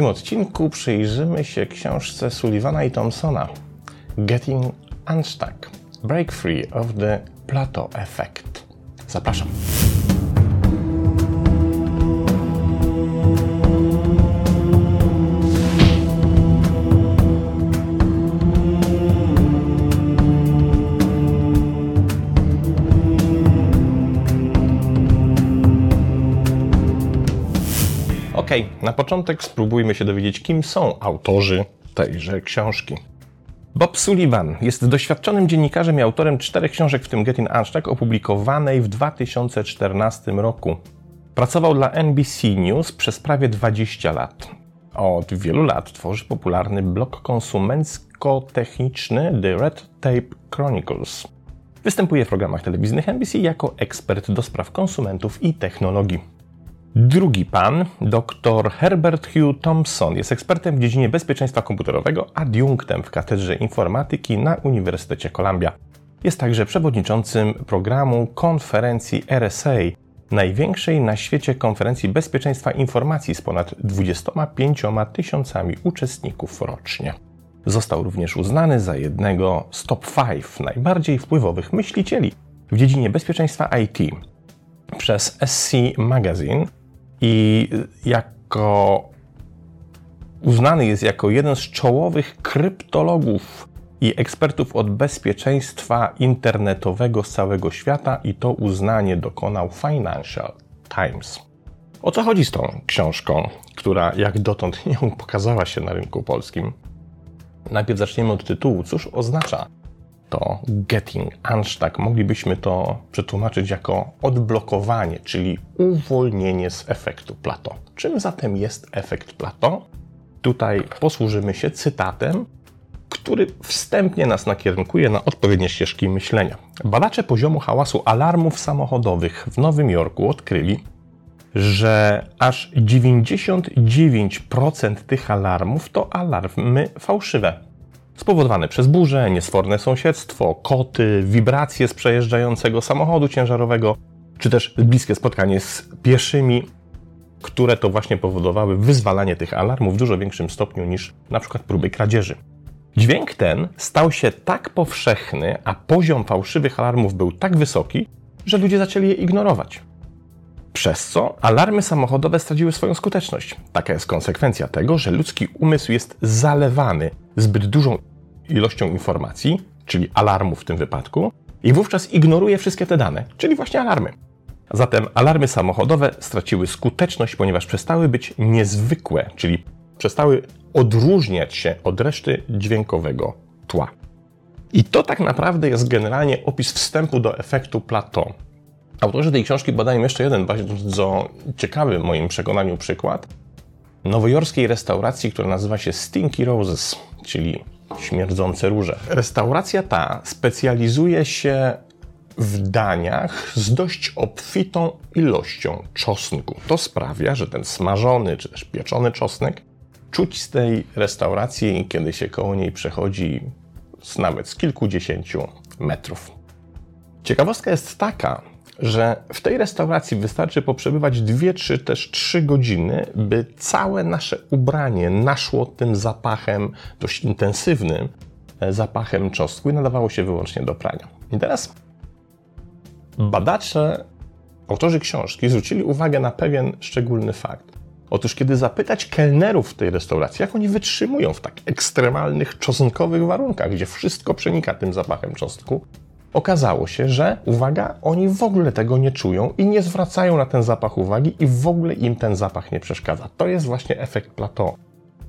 tym odcinku przyjrzymy się książce Sullivana i Thompsona Getting Unstuck Break Free of the Plateau Effect. Zapraszam. Ok, na początek spróbujmy się dowiedzieć, kim są autorzy tejże książki. Bob Sullivan jest doświadczonym dziennikarzem i autorem czterech książek, w tym Getting Unstuck, opublikowanej w 2014 roku. Pracował dla NBC News przez prawie 20 lat. Od wielu lat tworzy popularny blog konsumencko-techniczny The Red Tape Chronicles. Występuje w programach telewizyjnych NBC jako ekspert do spraw konsumentów i technologii. Drugi pan, dr Herbert Hugh Thompson, jest ekspertem w dziedzinie bezpieczeństwa komputerowego, adiunktem w Katedrze Informatyki na Uniwersytecie Columbia. Jest także przewodniczącym programu konferencji RSA, największej na świecie konferencji bezpieczeństwa informacji z ponad 25 tysiącami uczestników rocznie. Został również uznany za jednego z top 5 najbardziej wpływowych myślicieli w dziedzinie bezpieczeństwa IT przez SC Magazine i jako uznany jest jako jeden z czołowych kryptologów i ekspertów od bezpieczeństwa internetowego z całego świata i to uznanie dokonał Financial Times. O co chodzi z tą książką, która jak dotąd nie pokazała się na rynku polskim? Najpierw zaczniemy od tytułu. Cóż oznacza to getting unstuck. Moglibyśmy to przetłumaczyć jako odblokowanie, czyli uwolnienie z efektu Plato. Czym zatem jest efekt Plato? Tutaj posłużymy się cytatem, który wstępnie nas nakierunkuje na odpowiednie ścieżki myślenia. Badacze poziomu hałasu alarmów samochodowych w Nowym Jorku odkryli, że aż 99% tych alarmów to alarmy fałszywe spowodowane przez burze, niesforne sąsiedztwo, koty, wibracje z przejeżdżającego samochodu ciężarowego, czy też bliskie spotkanie z pieszymi, które to właśnie powodowały wyzwalanie tych alarmów w dużo większym stopniu niż na przykład próby kradzieży. Dźwięk ten stał się tak powszechny, a poziom fałszywych alarmów był tak wysoki, że ludzie zaczęli je ignorować. Przez co alarmy samochodowe straciły swoją skuteczność. Taka jest konsekwencja tego, że ludzki umysł jest zalewany zbyt dużą ilością informacji, czyli alarmów w tym wypadku, i wówczas ignoruje wszystkie te dane, czyli właśnie alarmy. Zatem alarmy samochodowe straciły skuteczność, ponieważ przestały być niezwykłe, czyli przestały odróżniać się od reszty dźwiękowego tła. I to tak naprawdę jest generalnie opis wstępu do efektu Plateau. Autorzy tej książki badają jeszcze jeden bardzo ciekawy w moim przekonaniu przykład nowojorskiej restauracji, która nazywa się Stinky Roses, czyli śmierdzące róże. Restauracja ta specjalizuje się w daniach z dość obfitą ilością czosnku. To sprawia, że ten smażony czy też pieczony czosnek czuć z tej restauracji, kiedy się koło niej przechodzi z nawet z kilkudziesięciu metrów. Ciekawostka jest taka, że w tej restauracji wystarczy poprzebywać 2 czy też 3 godziny, by całe nasze ubranie naszło tym zapachem, dość intensywnym e, zapachem czosnku i nadawało się wyłącznie do prania. I teraz badacze, autorzy książki zwrócili uwagę na pewien szczególny fakt. Otóż, kiedy zapytać kelnerów w tej restauracji, jak oni wytrzymują w tak ekstremalnych czosnkowych warunkach, gdzie wszystko przenika tym zapachem czosnku, Okazało się, że, uwaga, oni w ogóle tego nie czują i nie zwracają na ten zapach uwagi i w ogóle im ten zapach nie przeszkadza. To jest właśnie efekt plateau.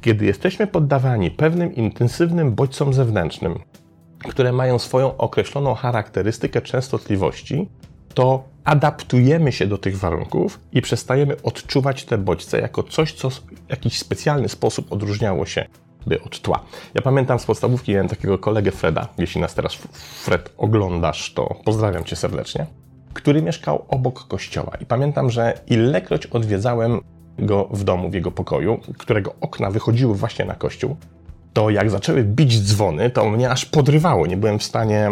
Kiedy jesteśmy poddawani pewnym intensywnym bodźcom zewnętrznym, które mają swoją określoną charakterystykę częstotliwości, to adaptujemy się do tych warunków i przestajemy odczuwać te bodźce jako coś, co w jakiś specjalny sposób odróżniało się by od tła. Ja pamiętam z podstawówki, miałem takiego kolegę Freda, jeśli nas teraz Fred oglądasz, to pozdrawiam cię serdecznie, który mieszkał obok kościoła. I pamiętam, że ilekroć odwiedzałem go w domu, w jego pokoju, którego okna wychodziły właśnie na kościół, to jak zaczęły bić dzwony, to mnie aż podrywało. Nie byłem w stanie,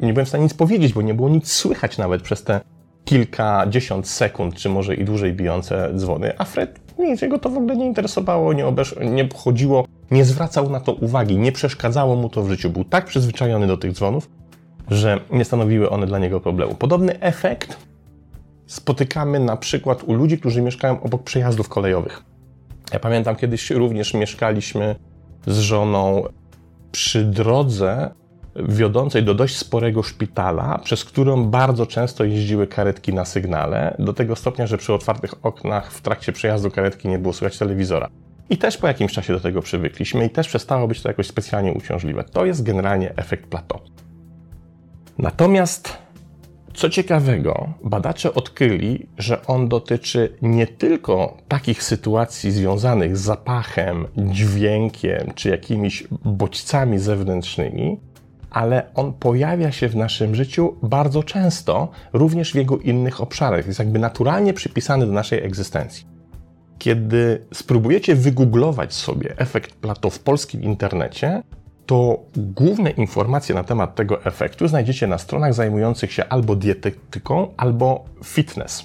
nie byłem w stanie nic powiedzieć, bo nie było nic słychać nawet przez te kilkadziesiąt sekund, czy może i dłużej bijące dzwony, a Fred Nic, jego to w ogóle nie interesowało, nie, obesz- nie chodziło, nie zwracał na to uwagi, nie przeszkadzało mu to w życiu. Był tak przyzwyczajony do tych dzwonów, że nie stanowiły one dla niego problemu. Podobny efekt spotykamy na przykład u ludzi, którzy mieszkają obok przejazdów kolejowych. Ja pamiętam kiedyś również mieszkaliśmy z żoną przy drodze wiodącej do dość sporego szpitala, przez którą bardzo często jeździły karetki na sygnale, do tego stopnia, że przy otwartych oknach w trakcie przejazdu karetki nie było słychać telewizora. I też po jakimś czasie do tego przywykliśmy i też przestało być to jakoś specjalnie uciążliwe. To jest generalnie efekt plateau. Natomiast co ciekawego, badacze odkryli, że on dotyczy nie tylko takich sytuacji związanych z zapachem, dźwiękiem czy jakimiś bodźcami zewnętrznymi, ale on pojawia się w naszym życiu bardzo często, również w jego innych obszarach. Jest jakby naturalnie przypisany do naszej egzystencji. Kiedy spróbujecie wygooglować sobie efekt Plato w polskim internecie, to główne informacje na temat tego efektu znajdziecie na stronach zajmujących się albo dietetyką, albo fitness.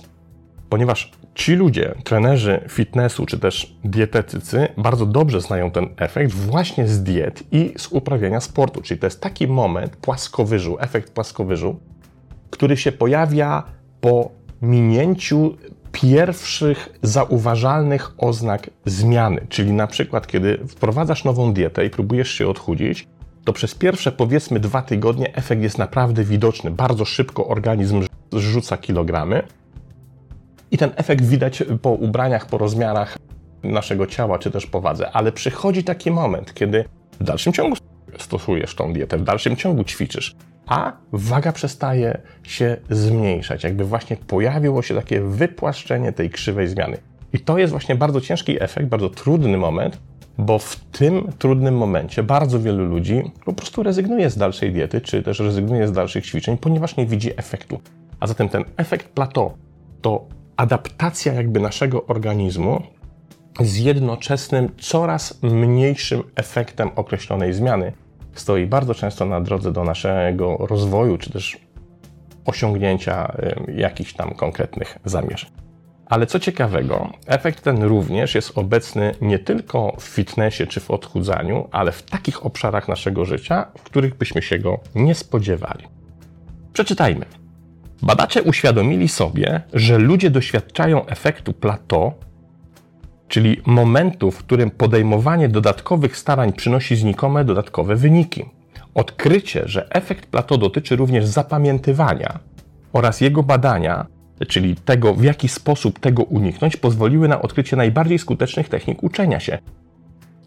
Ponieważ ci ludzie, trenerzy fitnessu czy też dietetycy, bardzo dobrze znają ten efekt właśnie z diet i z uprawiania sportu. Czyli to jest taki moment płaskowyżu, efekt płaskowyżu, który się pojawia po minięciu pierwszych zauważalnych oznak zmiany. Czyli na przykład, kiedy wprowadzasz nową dietę i próbujesz się odchudzić, to przez pierwsze powiedzmy dwa tygodnie efekt jest naprawdę widoczny. Bardzo szybko organizm zrzuca kilogramy. I ten efekt widać po ubraniach, po rozmiarach naszego ciała, czy też po wadze. Ale przychodzi taki moment, kiedy w dalszym ciągu stosujesz tą dietę, w dalszym ciągu ćwiczysz, a waga przestaje się zmniejszać. Jakby właśnie pojawiło się takie wypłaszczenie tej krzywej zmiany. I to jest właśnie bardzo ciężki efekt, bardzo trudny moment, bo w tym trudnym momencie bardzo wielu ludzi po prostu rezygnuje z dalszej diety, czy też rezygnuje z dalszych ćwiczeń, ponieważ nie widzi efektu. A zatem ten efekt plateau to adaptacja jakby naszego organizmu z jednoczesnym, coraz mniejszym efektem określonej zmiany stoi bardzo często na drodze do naszego rozwoju, czy też osiągnięcia jakichś tam konkretnych zamierzeń. Ale co ciekawego, efekt ten również jest obecny nie tylko w fitnessie czy w odchudzaniu, ale w takich obszarach naszego życia, w których byśmy się go nie spodziewali. Przeczytajmy. Badacze uświadomili sobie, że ludzie doświadczają efektu plateau, czyli momentu, w którym podejmowanie dodatkowych starań przynosi znikome dodatkowe wyniki. Odkrycie, że efekt plateau dotyczy również zapamiętywania oraz jego badania, czyli tego, w jaki sposób tego uniknąć, pozwoliły na odkrycie najbardziej skutecznych technik uczenia się.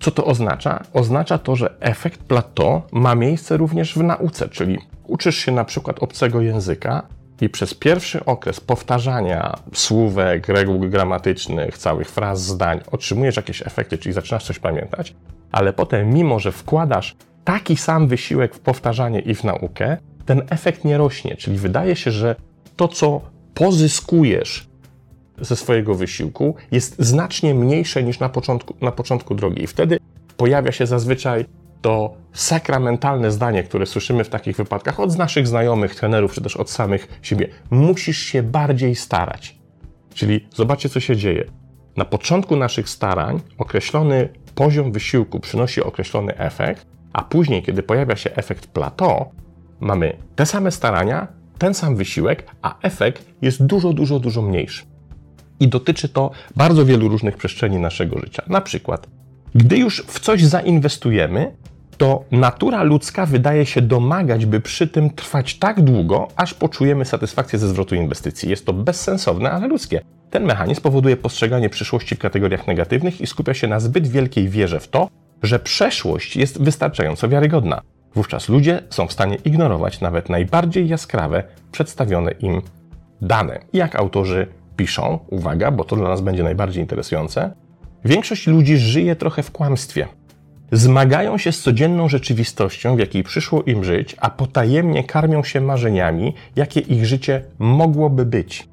Co to oznacza? Oznacza to, że efekt plateau ma miejsce również w nauce, czyli uczysz się na przykład obcego języka, i przez pierwszy okres powtarzania słówek, reguł gramatycznych, całych fraz, zdań, otrzymujesz jakieś efekty, czyli zaczynasz coś pamiętać, ale potem, mimo że wkładasz taki sam wysiłek w powtarzanie i w naukę, ten efekt nie rośnie. Czyli wydaje się, że to, co pozyskujesz ze swojego wysiłku, jest znacznie mniejsze niż na początku, na początku drogi. I wtedy pojawia się zazwyczaj to sakramentalne zdanie, które słyszymy w takich wypadkach od naszych znajomych, trenerów, czy też od samych siebie. Musisz się bardziej starać. Czyli zobaczcie, co się dzieje. Na początku naszych starań określony poziom wysiłku przynosi określony efekt, a później, kiedy pojawia się efekt plateau, mamy te same starania, ten sam wysiłek, a efekt jest dużo, dużo, dużo mniejszy. I dotyczy to bardzo wielu różnych przestrzeni naszego życia. Na przykład, gdy już w coś zainwestujemy, to natura ludzka wydaje się domagać, by przy tym trwać tak długo, aż poczujemy satysfakcję ze zwrotu inwestycji. Jest to bezsensowne, ale ludzkie. Ten mechanizm powoduje postrzeganie przyszłości w kategoriach negatywnych i skupia się na zbyt wielkiej wierze w to, że przeszłość jest wystarczająco wiarygodna. Wówczas ludzie są w stanie ignorować nawet najbardziej jaskrawe przedstawione im dane. Jak autorzy piszą, uwaga, bo to dla nas będzie najbardziej interesujące, większość ludzi żyje trochę w kłamstwie. Zmagają się z codzienną rzeczywistością, w jakiej przyszło im żyć, a potajemnie karmią się marzeniami, jakie ich życie mogłoby być.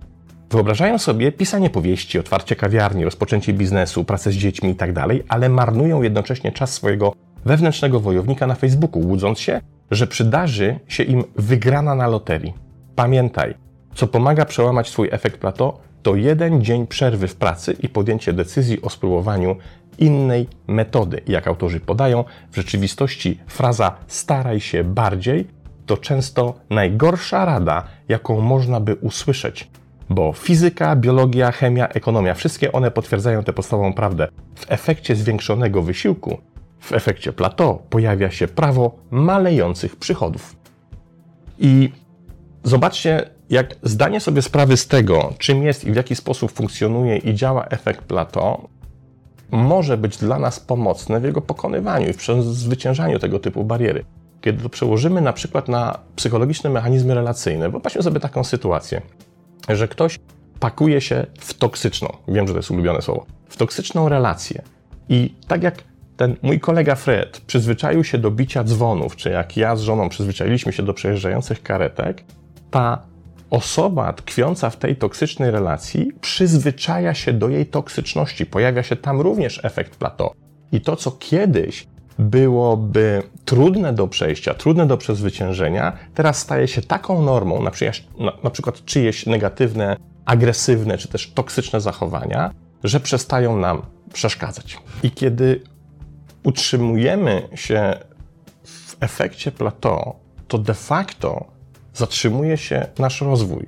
Wyobrażają sobie pisanie powieści, otwarcie kawiarni, rozpoczęcie biznesu, pracę z dziećmi itd., tak ale marnują jednocześnie czas swojego wewnętrznego wojownika na Facebooku, łudząc się, że przydarzy się im wygrana na loterii. Pamiętaj, co pomaga przełamać swój efekt plato, to jeden dzień przerwy w pracy i podjęcie decyzji o spróbowaniu innej metody. Jak autorzy podają, w rzeczywistości fraza staraj się bardziej to często najgorsza rada, jaką można by usłyszeć. Bo fizyka, biologia, chemia, ekonomia wszystkie one potwierdzają tę podstawową prawdę. W efekcie zwiększonego wysiłku, w efekcie plateau, pojawia się prawo malejących przychodów. I zobaczcie, jak zdanie sobie sprawy z tego, czym jest i w jaki sposób funkcjonuje i działa efekt plateau, może być dla nas pomocne w jego pokonywaniu i w zwyciężaniu tego typu bariery. Kiedy to przełożymy na przykład na psychologiczne mechanizmy relacyjne, wyobraźmy sobie taką sytuację, że ktoś pakuje się w toksyczną, wiem, że to jest ulubione słowo, w toksyczną relację i tak jak ten mój kolega Fred przyzwyczaił się do bicia dzwonów, czy jak ja z żoną przyzwyczailiśmy się do przejeżdżających karetek, ta osoba tkwiąca w tej toksycznej relacji przyzwyczaja się do jej toksyczności. Pojawia się tam również efekt plateau. I to, co kiedyś byłoby trudne do przejścia, trudne do przezwyciężenia, teraz staje się taką normą, na, na, na przykład czyjeś negatywne, agresywne czy też toksyczne zachowania, że przestają nam przeszkadzać. I kiedy utrzymujemy się w efekcie plateau, to de facto zatrzymuje się nasz rozwój,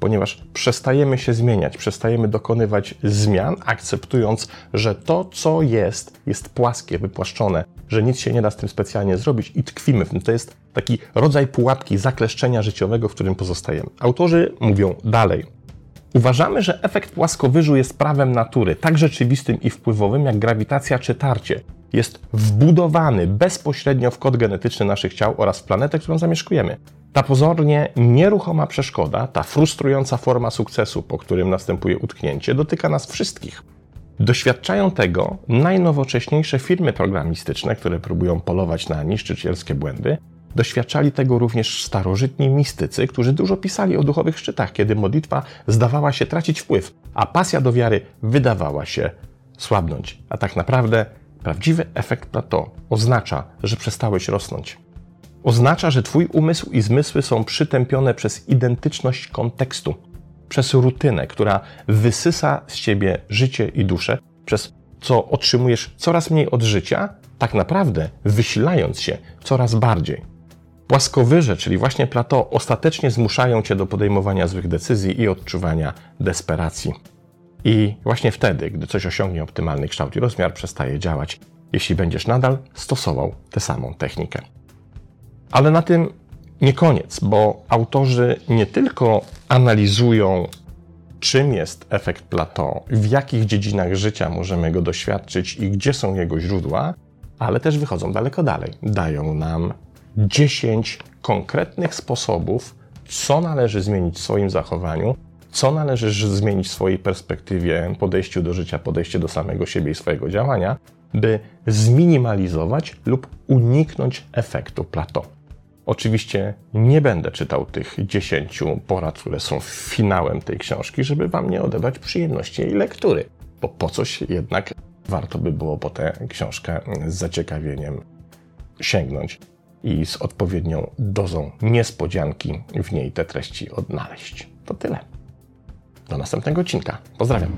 ponieważ przestajemy się zmieniać, przestajemy dokonywać zmian, akceptując, że to, co jest, jest płaskie, wypłaszczone, że nic się nie da z tym specjalnie zrobić i tkwimy w tym. To jest taki rodzaj pułapki, zakleszczenia życiowego, w którym pozostajemy. Autorzy mówią dalej. Uważamy, że efekt płaskowyżu jest prawem natury, tak rzeczywistym i wpływowym jak grawitacja czy tarcie. Jest wbudowany bezpośrednio w kod genetyczny naszych ciał oraz w planetę, którą zamieszkujemy. Ta pozornie nieruchoma przeszkoda, ta frustrująca forma sukcesu, po którym następuje utknięcie, dotyka nas wszystkich. Doświadczają tego najnowocześniejsze firmy programistyczne, które próbują polować na niszczycielskie błędy. Doświadczali tego również starożytni mistycy, którzy dużo pisali o duchowych szczytach, kiedy modlitwa zdawała się tracić wpływ, a pasja do wiary wydawała się słabnąć. A tak naprawdę prawdziwy efekt plateau oznacza, że przestałeś rosnąć. Oznacza, że Twój umysł i zmysły są przytępione przez identyczność kontekstu, przez rutynę, która wysysa z Ciebie życie i duszę, przez co otrzymujesz coraz mniej od życia, tak naprawdę wysilając się coraz bardziej. Płaskowyże, czyli właśnie plateau, ostatecznie zmuszają Cię do podejmowania złych decyzji i odczuwania desperacji. I właśnie wtedy, gdy coś osiągnie optymalny kształt i rozmiar, przestaje działać, jeśli będziesz nadal stosował tę samą technikę. Ale na tym nie koniec, bo autorzy nie tylko analizują, czym jest efekt plateau, w jakich dziedzinach życia możemy go doświadczyć i gdzie są jego źródła, ale też wychodzą daleko dalej. Dają nam 10 konkretnych sposobów, co należy zmienić w swoim zachowaniu, co należy zmienić w swojej perspektywie, podejściu do życia, podejście do samego siebie i swojego działania, by zminimalizować lub uniknąć efektu plateau. Oczywiście nie będę czytał tych dziesięciu porad, które są finałem tej książki, żeby Wam nie odebrać przyjemności jej lektury, bo po coś jednak warto by było po tę książkę z zaciekawieniem sięgnąć i z odpowiednią dozą niespodzianki w niej te treści odnaleźć. To tyle. Do następnego odcinka. Pozdrawiam.